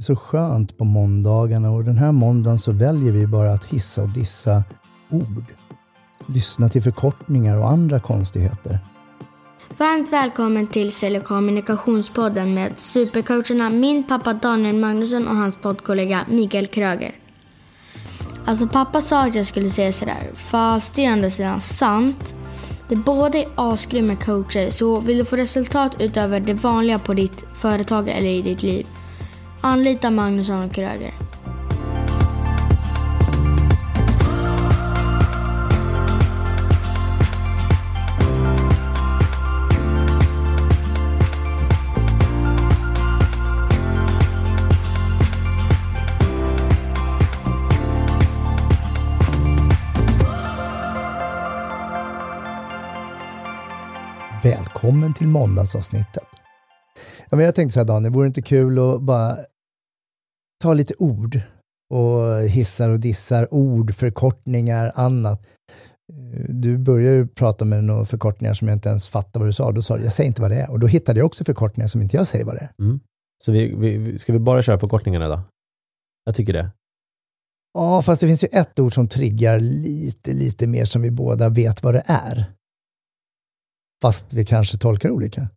Det är så skönt på måndagarna och den här måndagen så väljer vi bara att hissa och dissa ord. Lyssna till förkortningar och andra konstigheter. Varmt välkommen till Sälj kommunikationspodden med supercoacherna min pappa Daniel Magnusson och hans poddkollega Mikael Kröger. Alltså pappa sa att jag skulle säga sådär, fast det är andra sidan sant. Det båda är asgrymma coacher, så vill du få resultat utöver det vanliga på ditt företag eller i ditt liv, anlita Magnusson och Kröger. Välkommen till måndagsavsnittet. Ja, men jag tänkte så här Daniel, vore det inte kul att bara ta lite ord och hissar och dissar, ord, förkortningar, annat. Du började ju prata med några förkortningar som jag inte ens fattar vad du sa. Då sa du, jag säger inte vad det är. Och då hittade jag också förkortningar som inte jag säger vad det är. Mm. Så vi, vi, ska vi bara köra förkortningarna då? Jag tycker det. Ja, fast det finns ju ett ord som triggar lite, lite mer som vi båda vet vad det är. Fast vi kanske tolkar olika.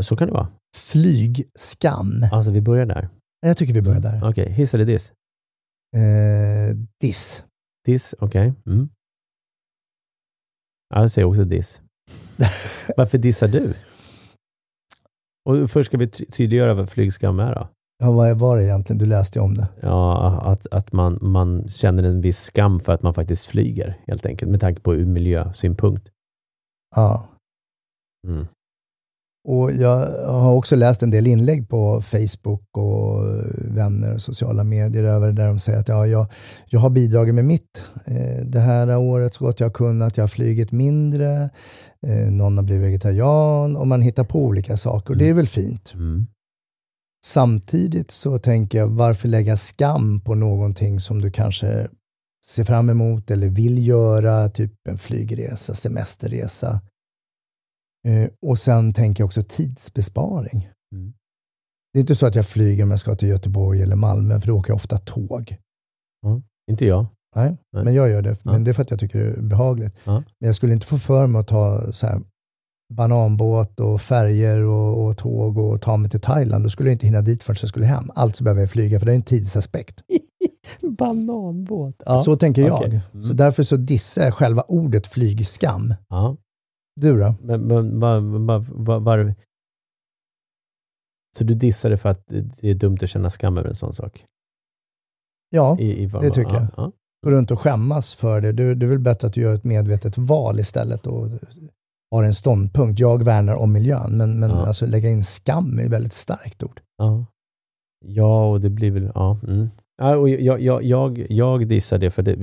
Så kan det vara. Flygskam. Alltså, vi börjar där. Jag tycker vi börjar där. Okej, okay. hiss eller diss? Eh, diss. Diss, okej. Okay. Mm. Ja, jag säger också diss. Varför dissar du? Och först ska vi tydliggöra vad flygskam är då. Ja, vad var det egentligen? Du läste ju om det. Ja, att, att man, man känner en viss skam för att man faktiskt flyger, helt enkelt, med tanke på ur miljösynpunkt. Ja. Mm. Och jag har också läst en del inlägg på Facebook och vänner och sociala medier över där de säger att ja, jag, jag har bidragit med mitt. Eh, det här året så gott jag har kunnat. Jag har flugit mindre. Eh, någon har blivit vegetarian och man hittar på olika saker och mm. det är väl fint. Mm. Samtidigt så tänker jag, varför lägga skam på någonting som du kanske ser fram emot eller vill göra, typ en flygresa, semesterresa. Eh, och sen tänker jag också tidsbesparing. Mm. Det är inte så att jag flyger om jag ska till Göteborg eller Malmö, för då åker jag ofta tåg. Mm. Inte jag. Nej, Nej, men jag gör det. Men det är för att jag tycker det är behagligt. Men jag skulle inte få för mig att ta så här, bananbåt och färger och, och, tåg och ta mig till Thailand. Då skulle jag inte hinna dit förrän jag skulle hem. Alltså behöver jag flyga, för det är en tidsaspekt. bananbåt? Ja. Så tänker jag. Okay. Mm. Så därför så dissar jag själva ordet flygskam. Ja. Du då? Men, men var, var, var, var, Så du dissar det för att det är dumt att känna skam över en sån sak? Ja, I, i det tycker jag. Ja. Gå runt och skämmas för det. Det, det är väl bättre att du gör ett medvetet val istället och har en ståndpunkt. Jag värnar om miljön, men, men ja. alltså lägga in skam är ett väldigt starkt ord. Ja, ja och det blir väl, ja. Mm. ja och jag, jag, jag, jag dissar det för det,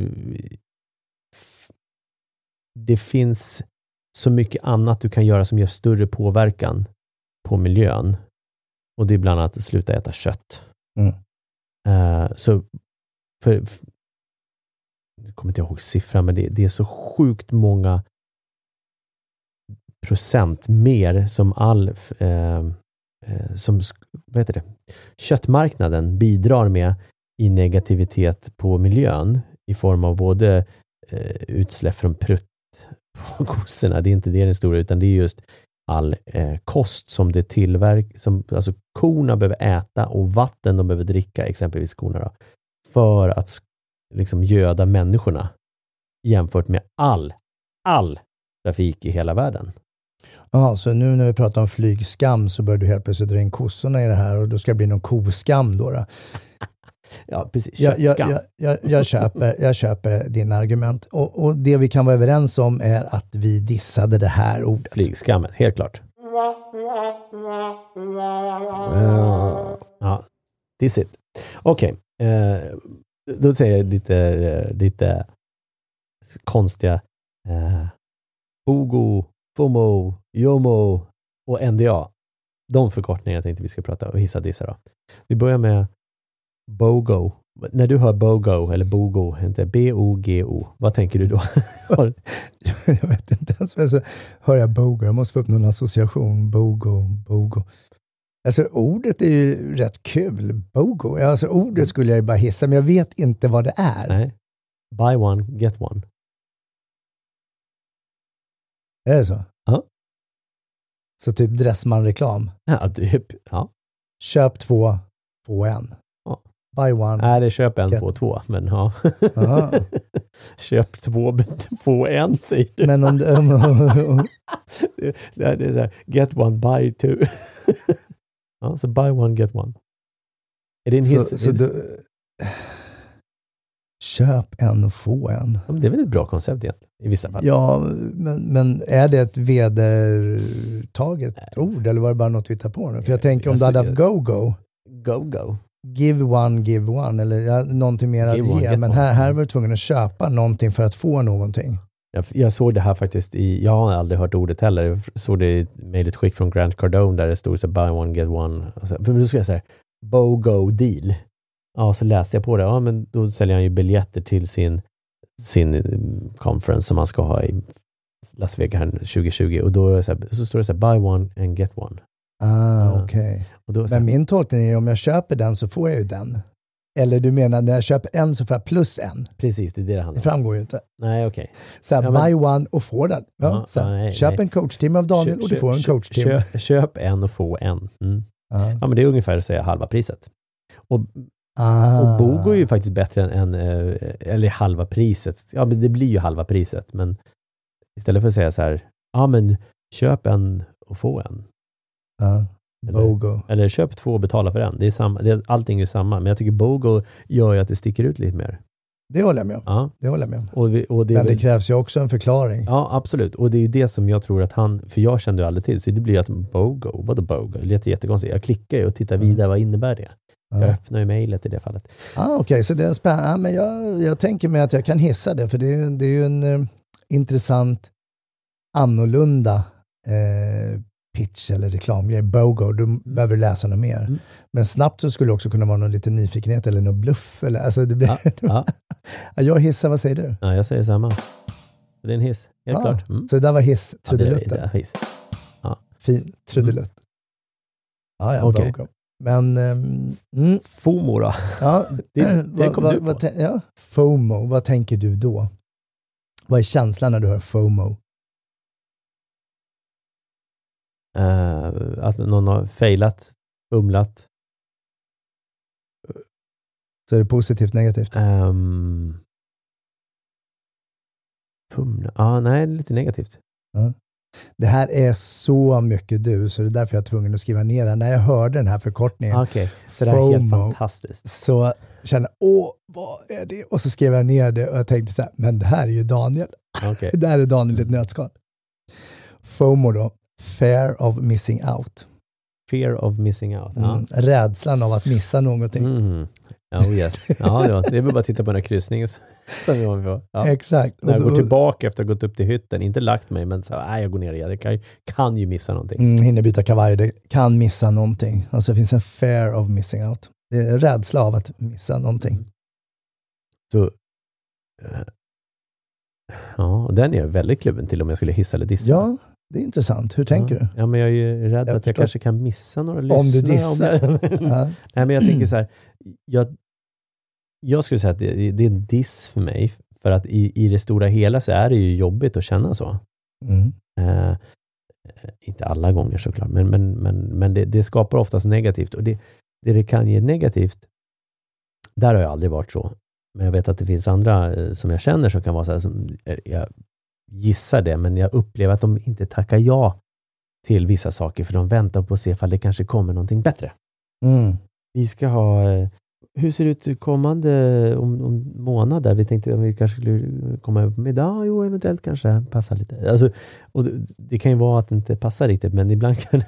det finns så mycket annat du kan göra som gör större påverkan på miljön. Och det är bland annat att sluta äta kött. Mm. Uh, så för, jag kommer inte ihåg siffran, men det, det, är så sjukt många procent mer som all eh, som, vad heter det? köttmarknaden bidrar med i negativitet på miljön i form av både eh, utsläpp från prutt på kossorna. Det är inte det den stora, utan det är just all eh, kost som det tillverk, som alltså korna behöver äta och vatten de behöver dricka, exempelvis korna, då, för att liksom göda människorna jämfört med all, all trafik i hela världen. Ja, så nu när vi pratar om flygskam så börjar du helt plötsligt dra in kossorna i det här och då ska det bli någon koskam då. då. Ja, precis. Jag, jag, jag, jag, jag, köper, jag köper din argument. Och, och, det vi kan vara överens om är att vi dissade det här ordet. Flygskammet, helt klart. Ja, diss it. Okej, okay. uh, då säger jag lite, uh, lite konstiga uh, Bogo, FOMO, JOMO och NDA. De förkortningarna tänkte vi ska prata och hissa dissa då. Vi börjar med BOGO. När du hör BOGO, eller BOGO, inte B-O-G-O, vad tänker du då? jag vet inte ens, men så hör jag BOGO, jag måste få upp någon association. BOGO, BOGO. Alltså ordet är ju rätt kul, BOGO. Alltså ordet skulle jag ju bara hissa, men jag vet inte vad det är. Nej. Buy one, get one. Är det så? Ja. Så typ Dressman-reklam. Ja, typ. Ja. Köp två, få en. Buy one. Nej, det är köp en, Get- få två. Men ja. Köp två, få en säger du. Men om, om, Det, det är så här, get one, buy two. ja, så buy one, get one. Är det en hiss? så, så du, köp en och få en. Ja, det är väl ett bra koncept egentligen, i vissa fall. Ja, men, men är det ett vedertaget ord eller var det bara något vi hittar på nu? För jag tänker om Jag du hade haft go-go, Go, go. Give one, give one, eller ja, någonting mer att Give one, ge. Men här, här var du tvungen att köpa någonting för att få någonting. Jag, jag såg det här faktiskt i, jag har aldrig hört ordet heller. Jag såg det i ett mejlutskick från Grant Cardone där det stod så buy one, get one. Så, men då ska jag säga BOGO deal. Ja, så läste jag på det. Ja, men då säljer han ju biljetter till sin, sin eh, conference som han ska ha i Las Vegas här 2020. Och då så, här, så står det så här, buy one and get one. Ah, Ja. okej. Och då, så Men min tolkning är om jag köper den så får jag ju den. Eller du menar när jag köper en så får jag plus en? precis, det är det det Det handlar om. framgår ju inte. Nej, okej. Så här, Ja, men- buy one och få den. Ja, Ja, så här, nej, köp nej. en coachtimme av Daniel och du Köp- får en köp- coachtimme. Köp, köp en och få en. Mm. Ja. Ja, men det är ungefär säga halva priset. Och Ah. Och Bogo är ju faktiskt bättre än, än eh, eller halva priset. Ja, men det blir ju halva priset. Men istället för att säga så här, ja men köp en och få en. Ja. Eller- Bogo. Eller köp två och betala för en. Det är samma, det är, allting är samma. Men jag tycker Bogo gör ju att det sticker ut lite mer. Det håller jag med om. Ja, Det håller jag med om. och, vi, och det Men det väl, krävs ju också en förklaring. Ja, absolut. Och det är ju det som jag tror att han, för jag kände ju aldrig till, så det blir ju att Bogo, vadå Bogo? Det låter jättekonstigt. Jag klickar ju och tittar Mm. vidare, vad innebär det? Jag Ja. öppnar ju mejlet i det fallet. Ah, Okej, så det är spännande. Ja, men jag, jag tänker mig att jag kan hissa det, för det är, det är ju en eh, intressant, annorlunda eh, pitch eller reklamgrej. Bogo, du behöver läsa något mer. Mm. Men snabbt så skulle det också kunna vara någon liten nyfikenhet eller någon bluff. Eller, alltså det blir, Ja, ja, Ja, jag hissar, vad säger du? ja, jag säger samma. Det är en hiss, helt Ah, klart. Mm. Så det där var hiss, Ja, trudelutten. är hiss. Fin, trudelutt. Ja, ja, Okej. Bogo. Men, mm, FOMO då? ja, Det- det kom vad- du på. vad ja, FOMO, vad tänker du då? Vad är känslan när du hör FOMO? Uh, att någon har failat, fumlat. Så är det positivt, negativt? Um, fumla? Ja, nej, lite negativt. Det här är så mycket du, så det är därför jag är tvungen att skriva ner det. När jag hörde den här förkortningen Okej, så det här är helt FOMO. fantastiskt. så kände jag, åh, vad är det? Och så skrev jag ner det och jag tänkte så här, men det här är ju Daniel. Okej. Det här är Daniel i ett nötskal. FOMO då, Fear of missing out. Fear of missing out. Ja. Mm. Rädslan av att missa någonting. Mm. Oh yes. Ja, ja, det är väl bara att titta på den här kryssningen som vi var på. Ja. Exakt. När jag går tillbaka efter att ha gått upp till hytten, inte lagt mig, men så, här, nej, jag går ner igen. Jag kan, kan ju missa någonting. Mm, hinner byta kavaj, det kan missa någonting. Alltså det finns en fear of missing out. Det är rädsla av att missa någonting. Så, eh, ja, den är jag väldigt kluven till om jag skulle hissa eller dissa. Ja, det är intressant. Hur tänker ja. Ja, men jag är ju rädd Jag att jag kanske kan missa några lyssnare. Om du dissar. du? Ja. Nej, men jag tänker så här, jag, jag skulle säga att det, det är en diss för mig, för att i, i det stora hela så är det ju jobbigt att känna så. Mm. Eh, inte alla gånger såklart, men, men, men, men det, det skapar oftast negativt. Och det, det det kan ge negativt, där har jag aldrig varit så. Men jag vet att det finns andra eh, som jag känner som kan vara så här, som, eh, jag gissar det, men jag upplever att de inte tackar ja till vissa saker, för de väntar på att se ifall det kanske kommer någonting bättre. Mm. Vi ska ha, eh, hur ser det ut kommande om, om månader? Vi tänkte att vi kanske skulle komma över på middag. Jo, eventuellt kanske passa lite. Alltså, och det, det kan ju vara att det inte passar riktigt, men ibland kan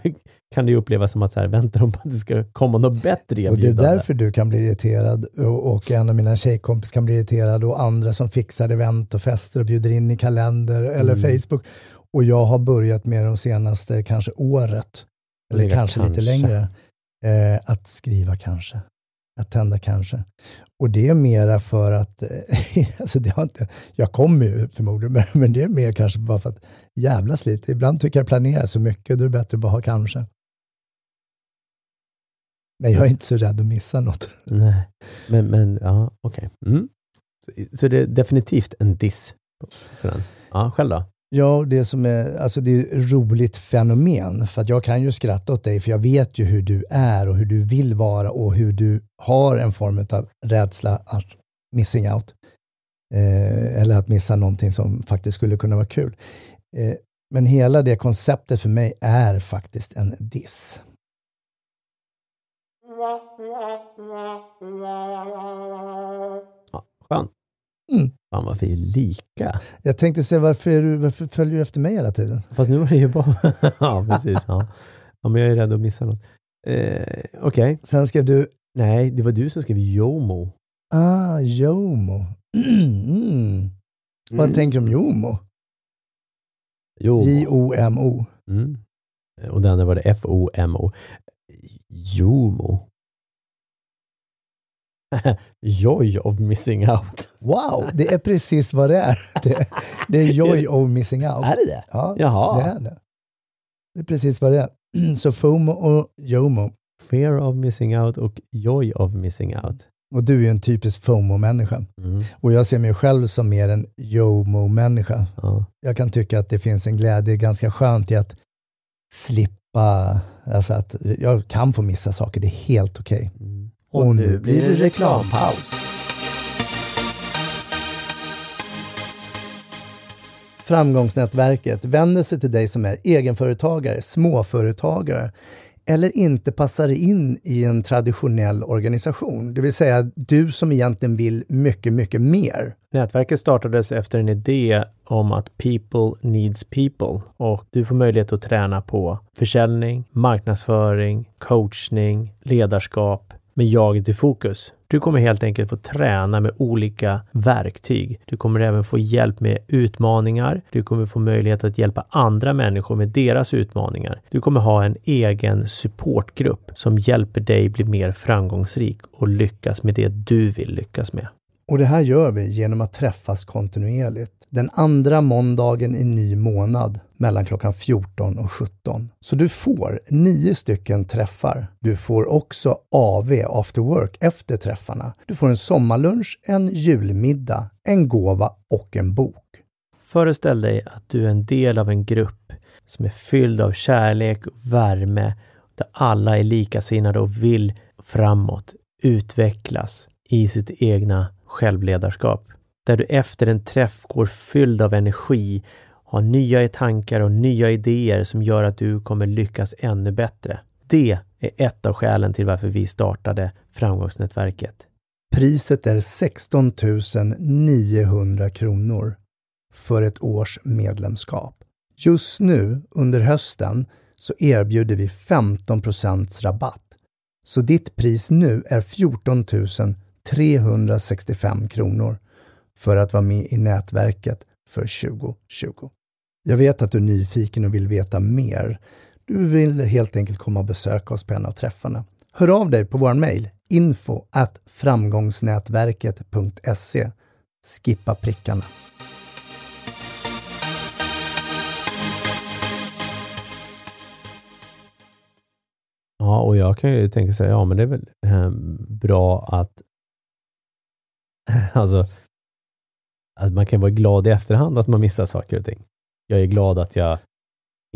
kan det ju upplevas som att så här, väntar de på att det ska komma något bättre Och det är erbjudande. därför du kan bli irriterad och, och en av mina tjejkompis kan bli irriterad och andra som fixar event och fester och bjuder in i kalender eller Mm. Facebook. Och jag har börjat med de senaste kanske året, eller Lägga kanske, lite kanske. längre, eh, att skriva kanske. Att tända kanske. Och det är mera för att, eh, alltså det har inte, jag kommer ju förmodligen, men, det är mer kanske bara för att jävlas lite. Ibland tycker jag planera så mycket, då är det bättre att bara ha kanske. Men jag är inte så rädd att missa något. Nej, men, men ja, okej. Okay. Mm. Så, så, det är definitivt en diss för den. Ja, själv då? Ja, det som är, alltså det är ett roligt fenomen. För att jag kan ju skratta åt dig, för jag vet ju hur du är och hur du vill vara och hur du har en form av rädsla att missing out. Eh, eller att missa någonting som faktiskt skulle kunna vara kul. Eh, men hela det konceptet för mig är faktiskt en diss. Ja, skönt. Mm. Fan vad vi är lika. Jag tänkte säga, varför, du, varför följer du efter mig hela tiden? Fast nu var det ju bara... ja, precis. Ja. ja, men jag är rädd att missa något. Eh, Okej. Okay. Sen skrev du... Nej, det var du som skrev Jomo. Ah, Jomo. mm. Vad mm. tänker du om Jomo? J-O-M-O. Mm. Och den var det F-O-M-O. Jomo. joy of missing out. Wow, det är precis vad det är. Det, det är joy of missing out. Är det det? Ja, Jaha. det är det. Det är precis vad det är. Så FOMO och JOMO. Fear of missing out och joy of missing out. Och du är ju en typisk FOMO-människa. Mm. Och jag ser mig själv som mer en JOMO-människa. Ja. Jag kan tycka att det finns en glädje ganska skönt i att slippa, alltså att jag kan få missa saker, det är helt okej. Okay. Mm. Och, nu blir det reklampaus. Framgångsnätverket vänder sig till dig som är egenföretagare, småföretagare eller inte passar in i en traditionell organisation. Det vill säga du som egentligen vill mycket, mycket mer. Nätverket startades efter en idé om att people needs people och du får möjlighet att träna på försäljning, marknadsföring, coachning, ledarskap med jaget i fokus. Du kommer helt enkelt få träna med olika verktyg. Du kommer även få hjälp med utmaningar. Du kommer få möjlighet att hjälpa andra människor med deras utmaningar. Du kommer ha en egen supportgrupp som hjälper dig bli mer framgångsrik och lyckas med det du vill lyckas med. Och det här gör vi genom att träffas kontinuerligt. Den andra måndagen i ny månad mellan klockan 14 och 17. Så du får nio stycken träffar. Du får också AV, after work, efter träffarna. Du får en sommarlunch, en julmiddag, en gåva och en bok. Föreställ dig att du är en del av en grupp som är fylld av kärlek och värme, där alla är likasinnade och vill framåt, utvecklas i sitt egna självledarskap. Där du efter en träff går fylld av energi, har nya tankar och nya idéer som gör att du kommer lyckas ännu bättre. Det är ett av skälen till varför vi startade Framgångsnätverket. Priset är 16 900 kronor för ett års medlemskap. Just nu under hösten så erbjuder vi 15% rabatt. Så ditt pris nu är 14 365 kronor för att vara med i nätverket för 2020. Jag vet att du är nyfiken och vill veta mer. Du vill helt enkelt komma och besöka oss på en av träffarna. Hör av dig på vår mejl info at framgångsnätverket.se. Skippa prickarna. Ja, och jag kan ju tänka sig ja men det är väl eh, bra att alltså, att man kan vara glad i efterhand att man missar saker och ting. Jag är glad att jag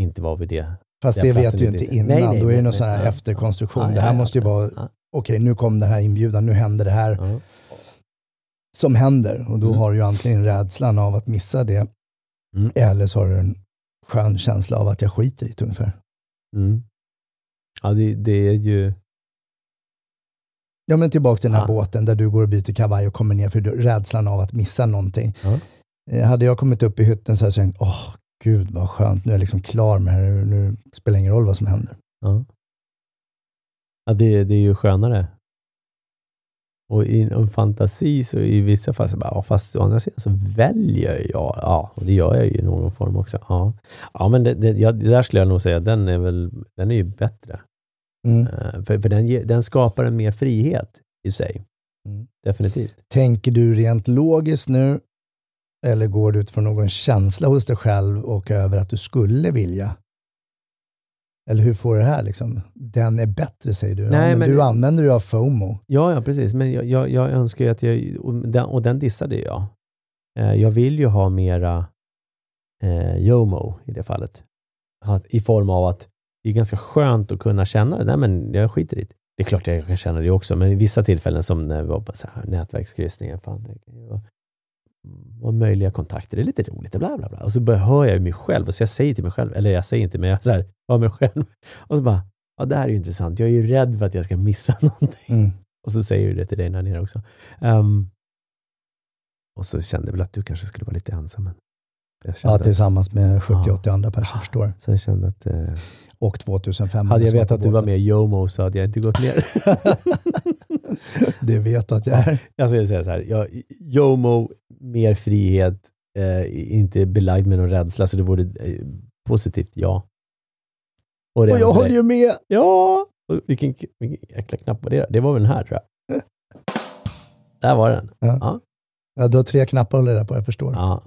inte var vid det. Fast det vet du ju inte innan. Nej, nej, Då är det någon sån här efterkonstruktion. Ja, det här måste ju vara, okej, okay, nu kom den här inbjudan, nu händer det här ja. som händer. Och då mm. har du ju antingen rädslan av att missa det, mm. eller så har du en skön känsla av att jag skiter i det ungefär. Mm. Ja, det, det, är ju Ja, men tillbaka till den här ja. båten där du går och byter kavaj och kommer ner för rädslan av att missa någonting. Ja. Eh, hade jag kommit upp i hytten så hade jag tänkt, åh, gud vad skönt, nu är jag liksom klar med det här, nu spelar det ingen roll vad som händer. Ja, ja det, det är ju skönare. Och i en fantasi så i vissa fall, så bara, ja, fast å andra sidan så väljer jag, ja, och det gör jag ju i någon form också. Ja, ja men det, det, ja, det där skulle jag nog säga, den är väl, den är ju bättre. Mm. Eh, för, för den, den skapar en mer frihet i sig. Mm. Definitivt. Tänker du rent logiskt nu, eller går du utifrån någon känsla hos dig själv och över att du skulle vilja? Eller hur får det här liksom? Den är bättre säger du. Nej, ja, men, men, du använder ju av FOMO. Ja, ja precis. Men jag, jag, jag önskar ju att jag, och den, och den dissade jag. Eh, jag vill ju ha mera eh, YOMO i det fallet. I form av att det är ganska skönt att kunna känna, nej men jag skiter i det. Det är klart jag kan känna det också, men i vissa tillfällen som när vi var på så här nätverkskryssningar, fan, det var möjliga kontakter, det är lite roligt, bla bla bla. Och så hör jag mig själv, och så jag säger till mig själv, eller jag säger inte, men jag så här, hör mig själv. Och så bara, ja det här är ju intressant, jag är ju rädd för att jag ska missa någonting. Mm. Och så säger du det till dig där nere också. Um, och så kände jag väl att du kanske skulle vara lite ensam. Men ja, tillsammans med 70-80 ja, andra personer, förstår. Så jag kände att... Eh, och 2500 Hade jag vetat att du var med i Jomo så hade jag inte gått ner. det vet att jag är. Jag skulle säga så här, ja, Jomo, mer frihet, eh, inte belagd med någon rädsla, så det vore eh, positivt, ja. Och, och jag håller ju med! Ja! Och vilken, vilken jäkla knapp var det? Det var väl den här tror jag. Där var den. Ja. Ja. ja, du har tre knappar att hålla på, jag förstår. Ja.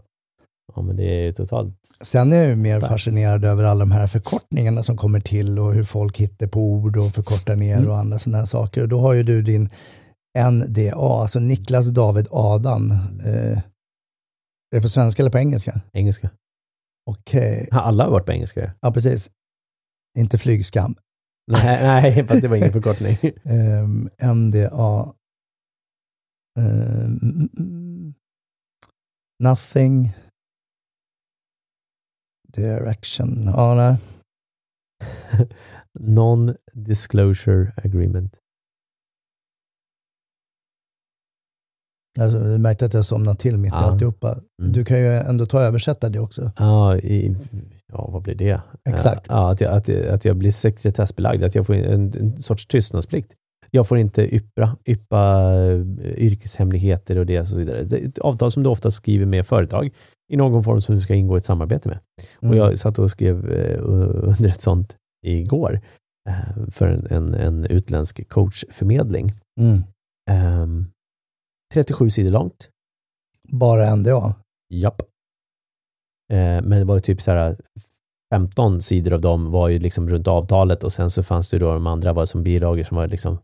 Ja, men det är totalt... Sen är jag ju mer fascinerad över alla de här förkortningarna som kommer till och hur folk hittar på ord och förkortar ner mm. och andra sådana här saker. Och då har ju du din NDA, alltså Niklas David Adam. Eh, är det på svenska eller på engelska? Engelska. Okej. Okay. Alla har varit på engelska. Ja, precis. Inte flygskam. Nej, nej fast det var ingen förkortning. um, NDA. Um, nothing. Direction. Ja, nej. Non-disclosure agreement. Alltså, du märkte att jag somnade till mitt i ja. alltihopa. Mm. Du kan ju ändå ta och översätta det också. Ja, i, ja vad blir det? Exakt. Ja, att, jag, att, att jag blir sekretessbelagd, att jag får en, en sorts tystnadsplikt. Jag får inte yppra, yppa eh, yrkeshemligheter och det och så vidare. Det är ett avtal som du ofta skriver med företag i någon form som du ska ingå ett samarbete med. Mm. Och Jag satt och skrev uh, under ett sånt igår uh, för en, en, en utländsk coachförmedling. Mm. Um, 37 sidor långt. Bara NDA? Japp. Eh, men det var typ så här 15 sidor av dem var ju liksom runt avtalet och sen så fanns det då de andra var som bilagor som var liksom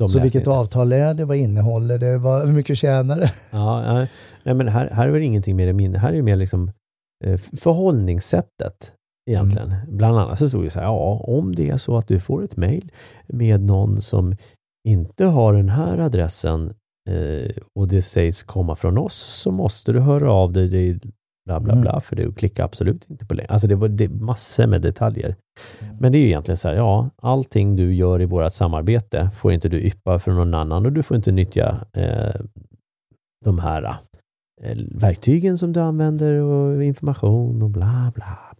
ja, Så vilket inte. avtal är det? Vad innehåller det? Vad, hur mycket tjänar det? Ja, ja, nej, men här, här är det ingenting mer minne. Här är det mer liksom eh, förhållningssättet egentligen. Mm. Bland annat så stod det så här, ja, om det är så att du får ett mejl med någon som inte har den här adressen eh, och det sägs komma från oss så måste du höra av dig, bla bla mm. bla, för du klickar absolut inte på länk. Alltså det var det, massor med detaljer. Mm. Men det är ju egentligen så här, ja, allting du gör i vårt samarbete får inte du yppa för någon annan och du får inte nyttja eh, de här eh, verktygen som du använder och information och bla bla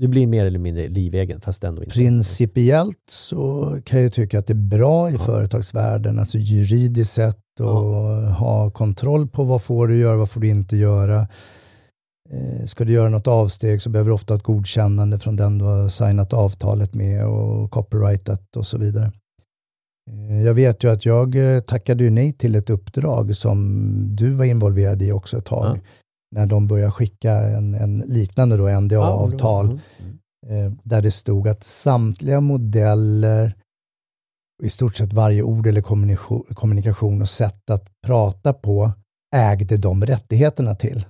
du blir mer eller mindre livegen, fast ändå inte. Principiellt så kan jag tycka att det är bra i ja. företagsvärlden, alltså juridiskt sett, och ja. ha kontroll på vad får du göra, vad får du inte göra. Eh, ska du göra något avsteg så behöver du ofta ett godkännande från den du har signat avtalet med och copyrightat och så vidare. Eh, jag vet ju att jag eh, tackade nej till ett uppdrag som du var involverad i också ett tag. Ja när de började skicka en, en liknande då, NDA-avtal, mm. eh, där det stod att samtliga modeller, i stort sett varje ord eller kommunikation och sätt att prata på, ägde de rättigheterna till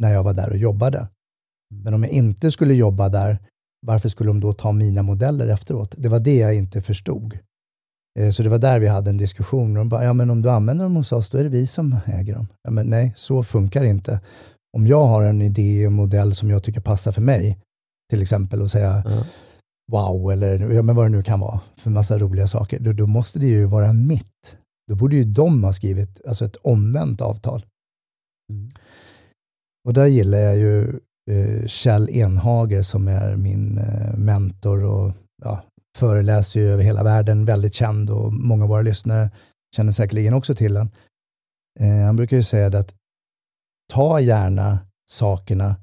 när jag var där och jobbade. Mm. Men om jag inte skulle jobba där, varför skulle de då ta mina modeller efteråt? Det var det jag inte förstod. Eh, så det var där vi hade en diskussion. De bara, ja men om du använder dem hos oss, då är det vi som äger dem. Ja, men nej, så funkar det inte om jag har en idé och modell som jag tycker passar för mig, till exempel och säga mm. wow eller ja, men vad det nu kan vara för massa roliga saker, då, då, måste det ju vara mitt. Då borde ju de ha skrivit alltså ett omvänt avtal. Mm. Och där gillar jag ju eh, Kjell Enhager som är min eh, mentor och ja, föreläser ju över hela världen, väldigt känd och många av våra lyssnare känner säkerligen också till den. Eh, han brukar ju säga att ta gärna sakerna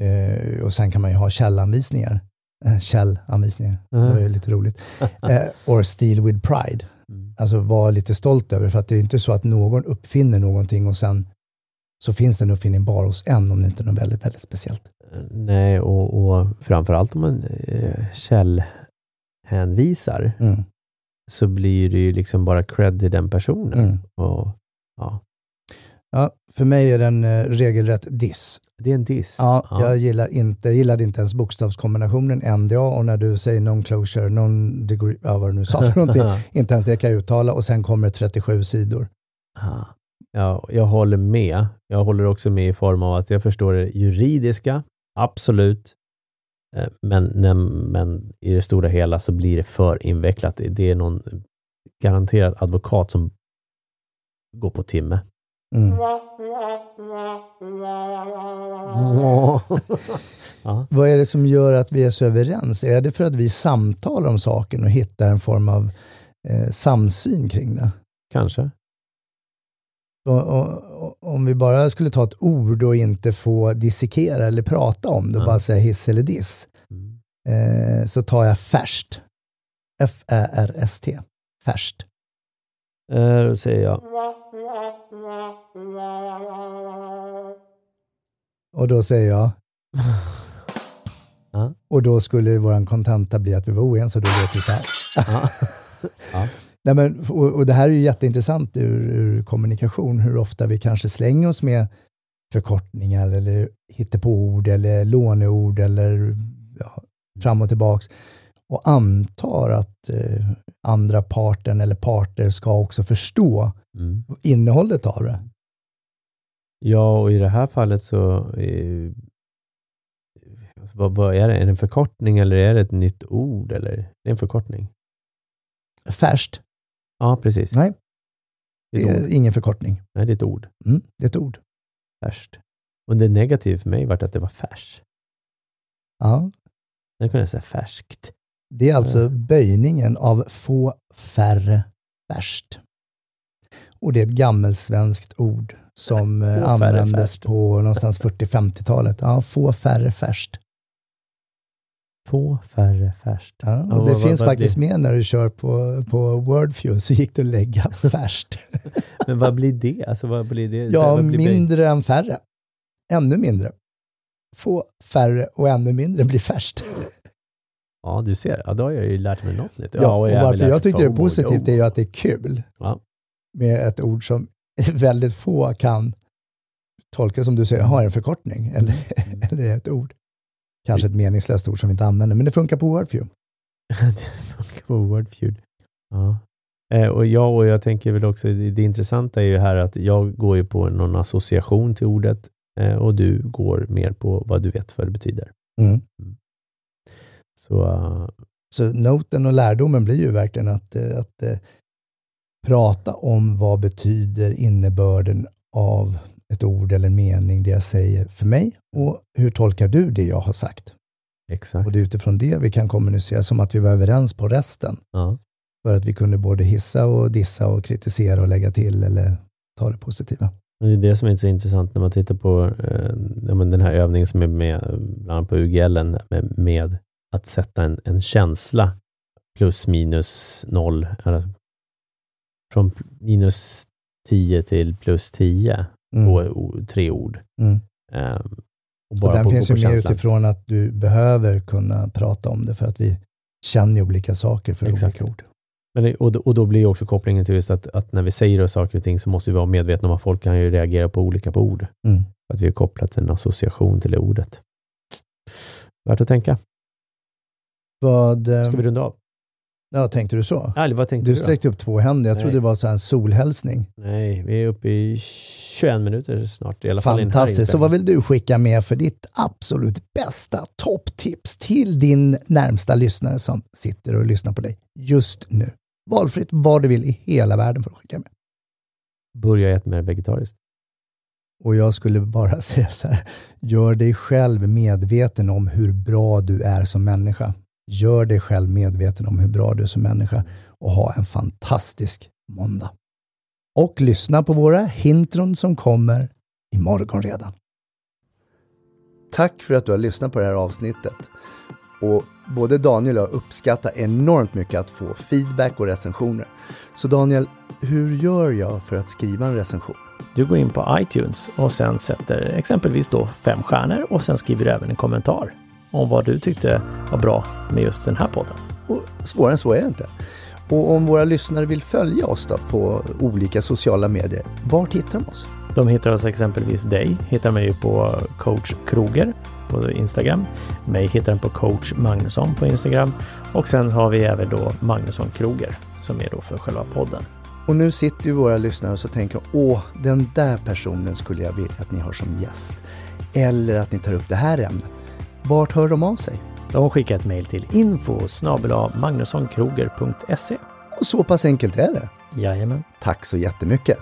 eh, och sen kan man ju ha källanvisningar. Källanvisningar, mm. det är lite roligt. Eh, or steal with pride. Mm. Alltså vara lite stolt över för att det är inte så att någon uppfinner någonting och sen så finns den uppfinningen bara hos en om det inte är något väldigt, väldigt speciellt. Nej, och, och framförallt om man eh, källhänvisar Mm. så blir det ju liksom bara cred till den personen. Mm. Och, ja, Ja, för mig är den eh, regelrätt diss. det är en diss. Ja, jag gillar inte, jag gillade inte ens bokstavskombinationen NDA och när du säger non-closure, non-degree, ja, vad du nu sa för någonting, inte ens det kan jag uttala och sen kommer det 37 sidor. Ja, Ja, jag håller med. Jag håller också med i form av att jag förstår det juridiska, absolut. Eh, Men, när- men i det stora hela så blir det för invecklat. Det är någon garanterad advokat som går på timme. Mm. ja. Vad är det som gör att vi är så överens? Är det för att vi samtalar om saken och hittar en form av eh, samsyn kring det? Kanske. Och, och, om vi bara skulle ta ett ord och inte få dissekera eller prata om det Ja. bara säga hiss eller diss, Mm. eh, så tar jag färst. F-Ä-R-S-T. Färst. Eh, Då säger jag Och då säger jag, Ja. och då skulle vår kontenta bli att vi var oense och då låter det så här. Ja. Nej, men, och, och det här är ju jätteintressant ur, ur kommunikation, hur ofta vi kanske slänger oss med förkortningar eller hittepåord eller låneord eller ja, fram och tillbaks och antar att eh, andra parten eller parter ska också förstå Mm. innehållet av det. Ja, och i det här fallet så eh, vad, vad är det? Är det en förkortning eller är det ett nytt ord? Eller? Det är en förkortning. Färskt? Ja, precis. Nej, Det det är ord. ingen förkortning. Nej, det är ett ord. Mm, det är ett ord. Färskt. Och det negativa för mig var att det var färs. Ja, Den kunde jag säga färskt. det är alltså Ja. böjningen av få färre färskt. Och det är ett gammelsvenskt ord som eh, Få färre användes färskt. på någonstans 40-50-talet. Ja, få färre färskt. Få färre färskt. Ja, och Ja, det vad- finns vad faktiskt med när du kör på, på Wordfew, så gick det att lägga färskt. Men vad blir det? Alltså vad blir det? ja, blir mindre än färre. Ännu mindre. Få färre och ännu mindre blir färskt. Ja, du ser. Ja, då har jag ju lärt mig något nytt. Ja, och jag har varför jag tyckte det är positivt är ju att det är kul Ja. med ett ord som väldigt få kan tolka som du säger, har en förkortning eller, Mm. eller ett ord. Kanske ett meningslöst ord som vi inte använder, men det funkar på Wordfew. det funkar på Wordfeud. Ja. Eh, och jag, och jag tänker väl också, det, det intressanta är ju här att jag går ju på någon association till ordet eh, och du går mer på vad du vet vad det betyder. Mm. Så eh, Så noten och lärdomen blir ju verkligen att, att prata om vad betyder innebörden av ett ord eller en mening, det jag säger för mig och hur tolkar du det jag har sagt? exakt. Och det är utifrån det vi kan kommunicera som att vi var överens på resten. Ja. För att vi kunde både hissa och dissa och kritisera och lägga till eller ta det positiva. Det är det som är så intressant när man tittar på eh, den här övningen som är med bland annat på UGL med, med att sätta en, en känsla plus minus noll, eller från minus 10 till plus 10 Mm. på o- tre ord. Mm. Ehm, och Och bara den på, finns på ju med känslan. utifrån att du behöver kunna prata om det för att vi känner ju olika saker för Exakt. olika ord. Men det, och, då, och då blir också kopplingen till just att, att när vi säger saker och ting så måste vi vara medvetna om att folk kan ju reagera på olika på ord. Mm. Att vi är kopplat en association till det ordet. Värt att tänka. Vad, Ska vi runda av? Ja, tänkte du så? Eller vad tänkte Du du, sträckte upp två händer. Jag Nej. trodde det var så här en solhälsning. Nej, vi är uppe i 21 minuter snart. I alla Fantastiskt. Så vad vill du skicka med för ditt absolut bästa topptips till din närmsta lyssnare som sitter och lyssnar på dig just nu? Valfritt vad du vill i hela världen för att skicka med. Börja äta mer vegetariskt. Och jag skulle bara säga så här, gör dig själv medveten om hur bra du är som människa. Gör dig själv medveten om hur bra du är som människa och ha en fantastisk måndag. Och lyssna på våra hintron som kommer imorgon redan. Tack för att du har lyssnat på det här avsnittet. Och både Daniel och jag uppskattar enormt mycket att få feedback och recensioner. Så Daniel, hur gör jag för att skriva en recension? du går in på iTunes och sen sätter exempelvis då fem stjärnor och sen skriver du även en kommentar om vad du tyckte var bra med just den här podden. Och svårare än så är det inte. Och om våra lyssnare vill följa oss då på olika sociala medier, vart hittar de oss? De hittar oss exempelvis dig, hittar mig ju på coach Kroger på Instagram. Mig hittar den på coach Magnusson på Instagram och sen har vi även då Magnusson Kroger som är då för själva podden. Och nu sitter ju våra lyssnare och så tänker åh, den där personen skulle jag vilja att ni har som gäst. Eller att ni tar upp det här ämnet. Vart hör de av sig? De skickar ett mejl till info. Och så pass enkelt är det. Jajamän. Tack så jättemycket.